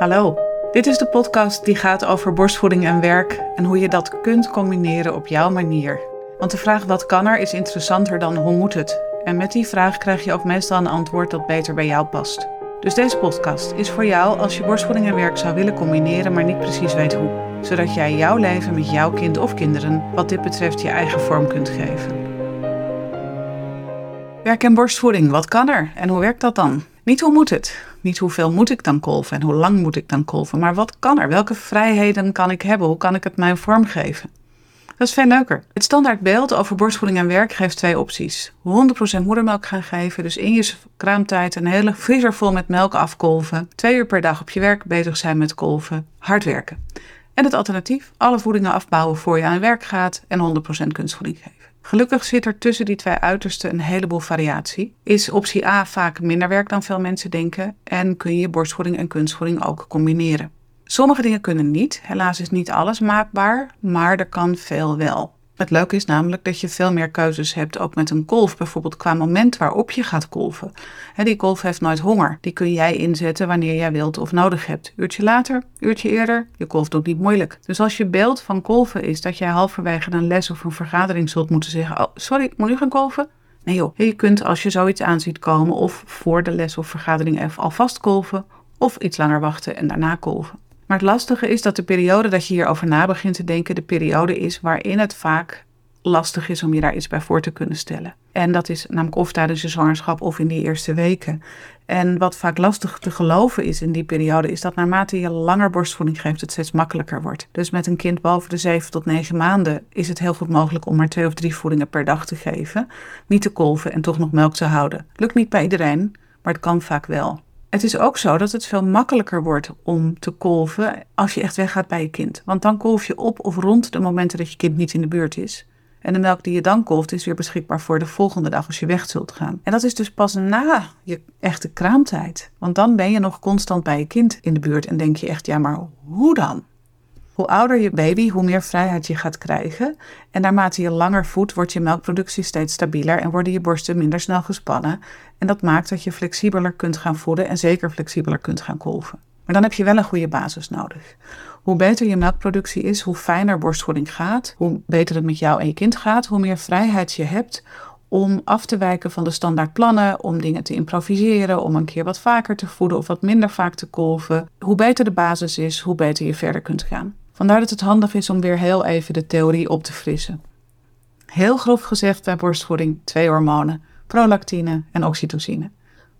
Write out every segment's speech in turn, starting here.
Hallo, dit is de podcast die gaat over borstvoeding en werk en hoe je dat kunt combineren op jouw manier. Want de vraag wat kan er is interessanter dan hoe moet het. En met die vraag krijg je ook meestal een antwoord dat beter bij jou past. Dus deze podcast is voor jou als je borstvoeding en werk zou willen combineren, maar niet precies weet hoe. Zodat jij jouw leven met jouw kind of kinderen wat dit betreft je eigen vorm kunt geven. Werk en borstvoeding, wat kan er en hoe werkt dat dan? Niet hoe moet het, niet hoeveel moet ik dan kolven en hoe lang moet ik dan kolven, maar wat kan er? Welke vrijheden kan ik hebben? Hoe kan ik het mijn vorm geven? Dat is veel leuker. Het standaard beeld over borstvoeding en werk geeft twee opties. 100% moedermelk gaan geven, dus in je kraamtijd een hele vriezer vol met melk afkolven. Twee uur per dag op je werk bezig zijn met kolven, hard werken. En het alternatief, alle voedingen afbouwen voor je aan werk gaat en 100% kunstvoeding geven. Gelukkig zit er tussen die twee uitersten een heleboel variatie. Is optie A vaak minder werk dan veel mensen denken en kun je borstvoeding en kunstvoeding ook combineren. Sommige dingen kunnen niet, helaas is niet alles maakbaar, maar er kan veel wel. Het leuke is namelijk dat je veel meer keuzes hebt, ook met een kolf, bijvoorbeeld qua moment waarop je gaat kolven. die kolf heeft nooit honger. Die kun jij inzetten wanneer jij wilt of nodig hebt. Uurtje later, uurtje eerder, je kolf doet niet moeilijk. Dus als je beeld van kolven is dat jij halverwege een les of een vergadering zult moeten zeggen: Oh, sorry, moet nu gaan kolven? Nee joh, je kunt als je zoiets aanziet komen of voor de les of vergadering even alvast kolven of iets langer wachten en daarna kolven. Maar het lastige is dat de periode dat je hierover na begint te denken, de periode is waarin het vaak lastig is om je daar iets bij voor te kunnen stellen. En dat is namelijk of tijdens je zwangerschap of in die eerste weken. En wat vaak lastig te geloven is in die periode, is dat naarmate je langer borstvoeding geeft, het steeds makkelijker wordt. Dus met een kind boven de 7 tot 9 maanden is het heel goed mogelijk om maar twee of drie voedingen per dag te geven, niet te kolven en toch nog melk te houden. Lukt niet bij iedereen, maar het kan vaak wel. Het is ook zo dat het veel makkelijker wordt om te kolven als je echt weggaat bij je kind. Want dan kolf je op of rond de momenten dat je kind niet in de buurt is. En de melk die je dan kolft is weer beschikbaar voor de volgende dag als je weg zult gaan. En dat is dus pas na je echte kraamtijd. Want dan ben je nog constant bij je kind in de buurt en denk je echt, ja, maar hoe dan? Hoe ouder je baby, hoe meer vrijheid je gaat krijgen. En naarmate je langer voedt, wordt je melkproductie steeds stabieler en worden je borsten minder snel gespannen. En dat maakt dat je flexibeler kunt gaan voeden en zeker flexibeler kunt gaan kolven. Maar dan heb je wel een goede basis nodig. Hoe beter je melkproductie is, hoe fijner borstvoeding gaat, hoe beter het met jou en je kind gaat, hoe meer vrijheid je hebt om af te wijken van de standaard plannen, om dingen te improviseren, om een keer wat vaker te voeden of wat minder vaak te kolven. Hoe beter de basis is, hoe beter je verder kunt gaan. Vandaar dat het handig is om weer heel even de theorie op te frissen. Heel grof gezegd bij borstvoeding twee hormonen, prolactine en oxytocine.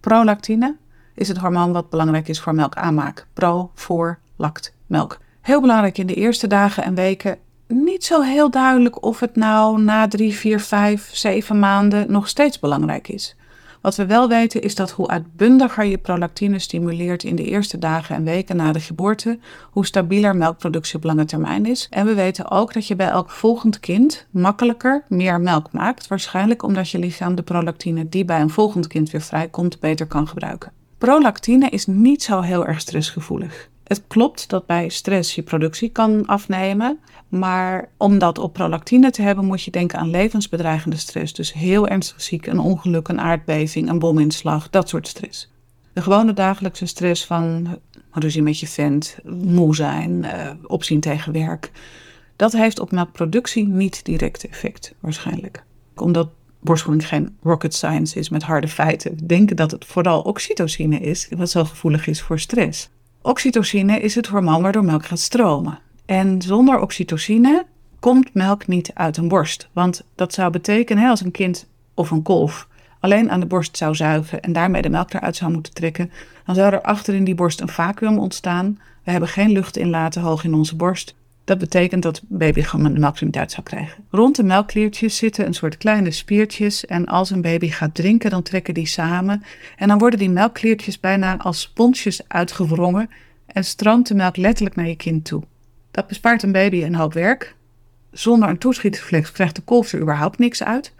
Prolactine is het hormoon wat belangrijk is voor melkaanmaak. Pro, voor, lact, melk. Heel belangrijk in de eerste dagen en weken. Niet zo heel duidelijk of het nou na drie, vier, vijf, zeven maanden nog steeds belangrijk is. Wat we wel weten is dat hoe uitbundiger je prolactine stimuleert in de eerste dagen en weken na de geboorte, hoe stabieler melkproductie op lange termijn is. En we weten ook dat je bij elk volgend kind makkelijker meer melk maakt, waarschijnlijk omdat je lichaam de prolactine die bij een volgend kind weer vrijkomt beter kan gebruiken. Prolactine is niet zo heel erg stressgevoelig. Het klopt dat bij stress je productie kan afnemen, maar om dat op prolactine te hebben moet je denken aan levensbedreigende stress. Dus heel ernstig ziek, een ongeluk, een aardbeving, een bominslag, dat soort stress. De gewone dagelijkse stress van ruzie met je vent, moe zijn, uh, opzien tegen werk, dat heeft op melkproductie niet direct effect waarschijnlijk. Omdat borstvoeding geen rocket science is met harde feiten. Denken dat het vooral oxytocine is, wat zo gevoelig is voor stress. Oxytocine is het hormoon waardoor melk gaat stromen. En zonder oxytocine komt melk niet uit een borst. Want dat zou betekenen, als een kind of een kolf alleen aan de borst zou zuigen en daarmee de melk eruit zou moeten trekken, dan zou er achter in die borst een vacuüm ontstaan. We hebben geen lucht inlaten hoog in onze borst. Dat betekent dat baby gewoon een melk niet uit zou krijgen. Rond de melkkliertjes zitten een soort kleine spiertjes en als een baby gaat drinken, dan trekken die samen en dan worden die melkkliertjes bijna als sponsjes uitgewrongen en stroomt de melk letterlijk naar je kind toe. Dat bespaart een baby een hoop werk. Zonder een toeschietreflex krijgt de kolf er überhaupt niks uit.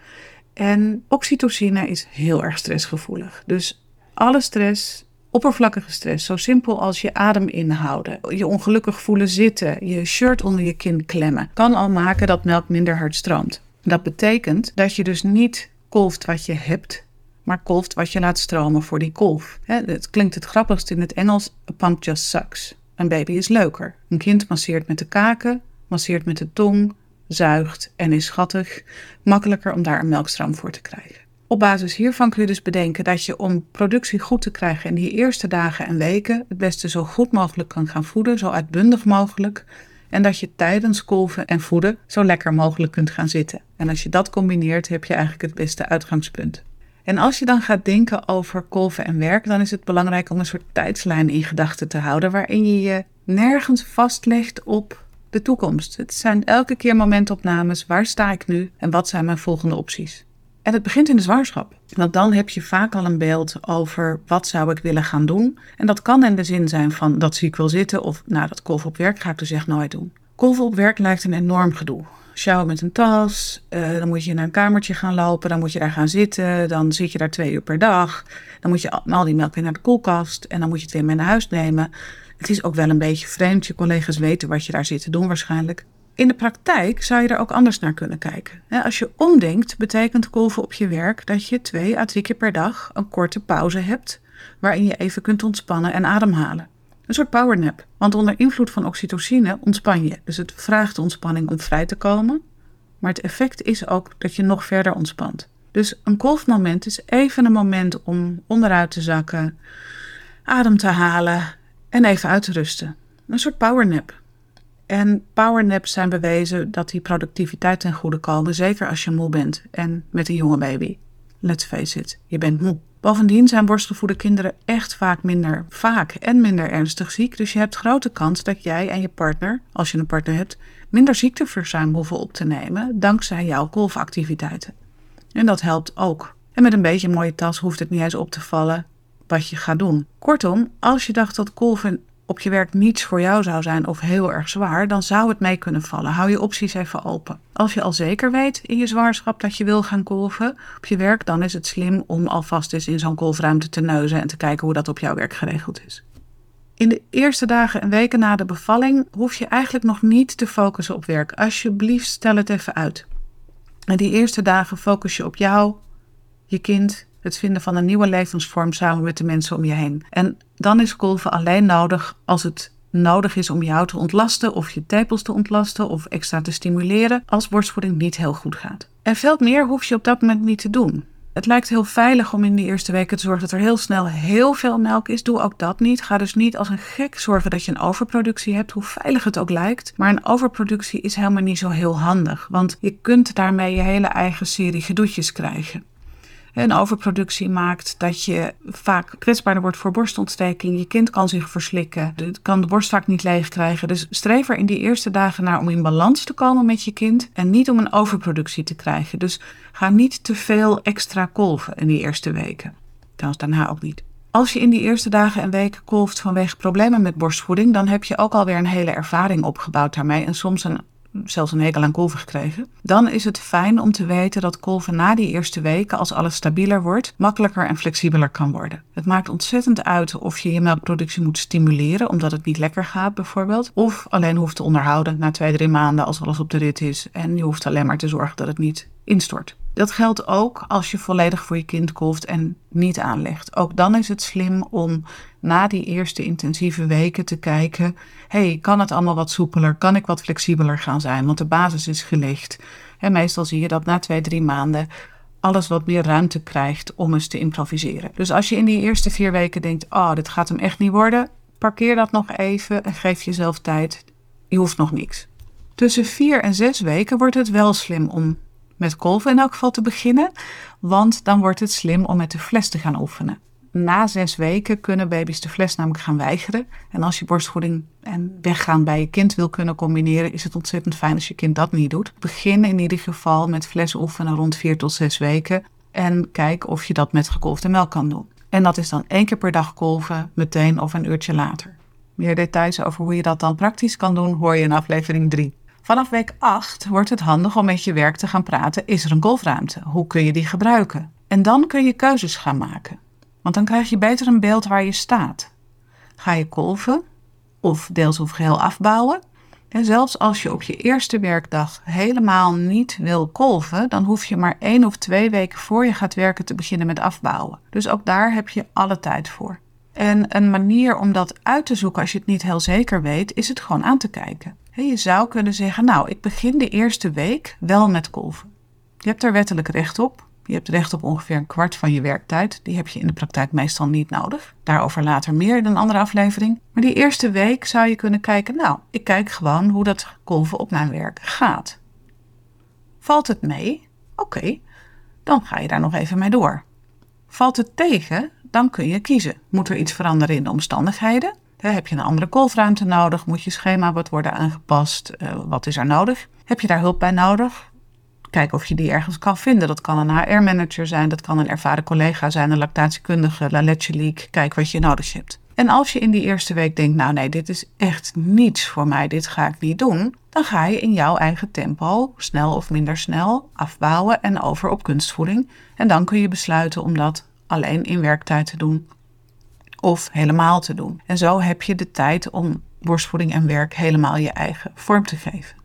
En oxytocine is heel erg stressgevoelig. Dus alle stress, oppervlakkige stress, zo simpel als je adem inhouden, je ongelukkig voelen zitten, je shirt onder je kin klemmen, kan al maken dat melk minder hard stroomt. Dat betekent dat je dus niet kolft wat je hebt, maar kolft wat je laat stromen voor die kolf. het klinkt het grappigst in het Engels: a pump just sucks. Een baby is leuker. Een kind masseert met de kaken, masseert met de tong, zuigt en is schattig. Makkelijker om daar een melkstroom voor te krijgen. Op basis hiervan kun je dus bedenken dat je om productie goed te krijgen in die eerste dagen en weken het beste zo goed mogelijk kan gaan voeden, zo uitbundig mogelijk. En dat je tijdens kolven en voeden zo lekker mogelijk kunt gaan zitten. En als je dat combineert, heb je eigenlijk het beste uitgangspunt. En als je dan gaat denken over kolven en werk, dan is het belangrijk om een soort tijdslijn in gedachten te houden waarin je je nergens vastlegt op de toekomst. Het zijn elke keer momentopnames. Waar sta ik nu en wat zijn mijn volgende opties? En het begint in de zwangerschap. Want dan heb je vaak al een beeld over wat zou ik willen gaan doen. En dat kan in de zin zijn van dat zie ik wel zitten of nou dat kolven op werk ga ik dus echt nooit doen. Kolven op werk lijkt een enorm gedoe. Sjouwen met een tas, uh, dan moet je naar een kamertje gaan lopen, dan moet je daar gaan zitten, dan zit je daar twee uur per dag. Dan moet je al die melk weer naar de koelkast en dan moet je het weer mee naar huis nemen. Het is ook wel een beetje vreemd, je collega's weten wat je daar zit te doen waarschijnlijk. In de praktijk zou je er ook anders naar kunnen kijken. Als je omdenkt, betekent kolven op je werk dat je twee à drie keer per dag een korte pauze hebt, waarin je even kunt ontspannen en ademhalen. Een soort powernap. Want onder invloed van oxytocine ontspan je. Dus het vraagt ontspanning om vrij te komen. Maar het effect is ook dat je nog verder ontspant. Dus een kolfmoment is even een moment om onderuit te zakken, adem te halen en even uit te rusten. Een soort powernap. En powernaps zijn bewezen dat die productiviteit ten goede komen, zeker als je moe bent en met een jonge baby. Let's face it, je bent moe. Bovendien zijn borstgevoede kinderen echt vaak minder vaak en minder ernstig ziek. Dus je hebt grote kans dat jij en je partner, als je een partner hebt, minder ziekteverzuim hoeven op te nemen dankzij jouw golfactiviteiten. En dat helpt ook. En met een beetje mooie tas hoeft het niet eens op te vallen wat je gaat doen. Kortom, als je dacht dat golfen op je werk niets voor jou zou zijn of heel erg zwaar, dan zou het mee kunnen vallen. Hou je opties even open. Als je al zeker weet in je zwangerschap dat je wil gaan kolven op je werk, dan is het slim om alvast eens in zo'n kolfruimte te neuzen en te kijken hoe dat op jouw werk geregeld is. In de eerste dagen en weken na de bevalling hoef je eigenlijk nog niet te focussen op werk. Alsjeblieft, stel het even uit. En die eerste dagen focus je op jou, je kind het vinden van een nieuwe levensvorm samen met de mensen om je heen. En dan is kolven alleen nodig als het nodig is om jou te ontlasten of je tepels te ontlasten of extra te stimuleren als borstvoeding niet heel goed gaat. En veel meer hoef je op dat moment niet te doen. Het lijkt heel veilig om in de eerste weken te zorgen dat er heel snel heel veel melk is. Doe ook dat niet. Ga dus niet als een gek zorgen dat je een overproductie hebt, hoe veilig het ook lijkt. Maar een overproductie is helemaal niet zo heel handig, want je kunt daarmee je hele eigen serie gedoetjes krijgen een overproductie maakt, dat je vaak kwetsbaarder wordt voor borstontsteking. Je kind kan zich verslikken, kan de borst vaak niet leeg krijgen. Dus streef er in die eerste dagen naar om in balans te komen met je kind en niet om een overproductie te krijgen. Dus ga niet te veel extra kolven in die eerste weken. Trouwens, daarna ook niet. Als je in die eerste dagen en weken kolft vanwege problemen met borstvoeding, dan heb je ook alweer een hele ervaring opgebouwd daarmee en soms een zelfs een hekel aan kolven gekregen. Dan is het fijn om te weten dat kolven na die eerste weken, als alles stabieler wordt, makkelijker en flexibeler kan worden. Het maakt ontzettend uit of je je melkproductie moet stimuleren, omdat het niet lekker gaat bijvoorbeeld. Of alleen hoeft te onderhouden na twee, drie maanden als alles op de rit is. En je hoeft alleen maar te zorgen dat het niet instort. Dat geldt ook als je volledig voor je kind kolft en niet aanlegt. Ook dan is het slim om na die eerste intensieve weken te kijken: hey, kan het allemaal wat soepeler? Kan ik wat flexibeler gaan zijn? Want de basis is gelegd. En meestal zie je dat na twee, drie maanden alles wat meer ruimte krijgt om eens te improviseren. Dus als je in die eerste vier weken denkt: oh, dit gaat hem echt niet worden, parkeer dat nog even en geef jezelf tijd. Je hoeft nog niks. Tussen vier en zes weken wordt het wel slim om met kolven in elk geval te beginnen, want dan wordt het slim om met de fles te gaan oefenen. Na zes weken kunnen baby's de fles namelijk gaan weigeren. En als je borstvoeding en weggaan bij je kind wil kunnen combineren, is het ontzettend fijn als je kind dat niet doet. Begin in ieder geval met fles oefenen rond vier tot zes weken. En kijk of je dat met gekolfde melk kan doen. En dat is dan één keer per dag kolven, meteen of een uurtje later. Meer details over hoe je dat dan praktisch kan doen, hoor je in aflevering 3. Vanaf week 8 wordt het handig om met je werk te gaan praten. Is er een golfruimte? Hoe kun je die gebruiken? En dan kun je keuzes gaan maken. Want dan krijg je beter een beeld waar je staat. Ga je kolven of deels of geheel afbouwen? En zelfs als je op je eerste werkdag helemaal niet wil kolven, dan hoef je maar één of twee weken voor je gaat werken te beginnen met afbouwen. Dus ook daar heb je alle tijd voor. En een manier om dat uit te zoeken als je het niet heel zeker weet, is het gewoon aan te kijken. Je zou kunnen zeggen, nou, ik begin de eerste week wel met kolven. Je hebt er wettelijk recht op. Je hebt recht op ongeveer een kwart van je werktijd. Die heb je in de praktijk meestal niet nodig. Daarover later meer in een andere aflevering. Maar die eerste week zou je kunnen kijken, nou, ik kijk gewoon hoe dat kolven op mijn werk gaat. Valt het mee? Oké, dan ga je daar nog even mee door. Valt het tegen? Dan kun je kiezen. Moet er iets veranderen in de omstandigheden? Heb je een andere kolfruimte nodig? Moet je schema wat worden aangepast? Uh, wat is er nodig? Heb je daar hulp bij nodig? Kijk of je die ergens kan vinden. Dat kan een HR-manager zijn, dat kan een ervaren collega zijn, een lactatiekundige, la leak. Kijk wat je nodig hebt. En als je in die eerste week denkt, nou nee, dit is echt niets voor mij, dit ga ik niet doen, dan ga je in jouw eigen tempo, snel of minder snel, afbouwen en over op kunstvoeding. En dan kun je besluiten om dat alleen in werktijd te doen of helemaal te doen. En zo heb je de tijd om borstvoeding en werk helemaal je eigen vorm te geven.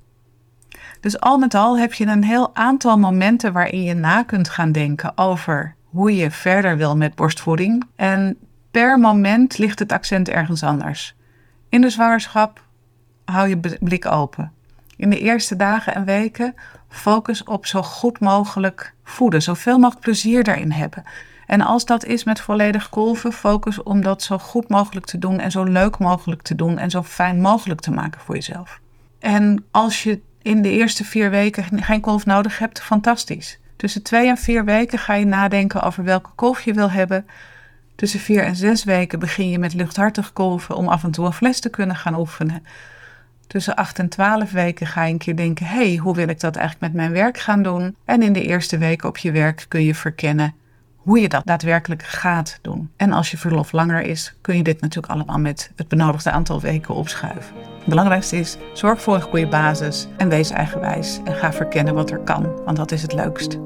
Dus al met al heb je een heel aantal momenten waarin je na kunt gaan denken over hoe je verder wil met borstvoeding. En per moment ligt het accent ergens anders. In de zwangerschap hou je blik open. In de eerste dagen en weken focus op zo goed mogelijk voeden, zoveel mogelijk plezier daarin hebben. En als dat is met volledig kolven, focus om dat zo goed mogelijk te doen en zo leuk mogelijk te doen en zo fijn mogelijk te maken voor jezelf. En als je in de eerste vier weken geen kolf nodig hebt, fantastisch. Tussen twee en vier weken ga je nadenken over welke kolf je wil hebben. Tussen vier en zes weken begin je met luchthartig kolven om af en toe een fles te kunnen gaan oefenen. Tussen 8 en 12 weken ga je een keer denken: hé, hey, hoe wil ik dat eigenlijk met mijn werk gaan doen? En in de eerste weken op je werk kun je verkennen hoe je dat daadwerkelijk gaat doen. En als je verlof langer is, kun je dit natuurlijk allemaal met het benodigde aantal weken opschuiven. Het belangrijkste is, zorg voor een goede basis en wees eigenwijs en ga verkennen wat er kan, want dat is het leukst.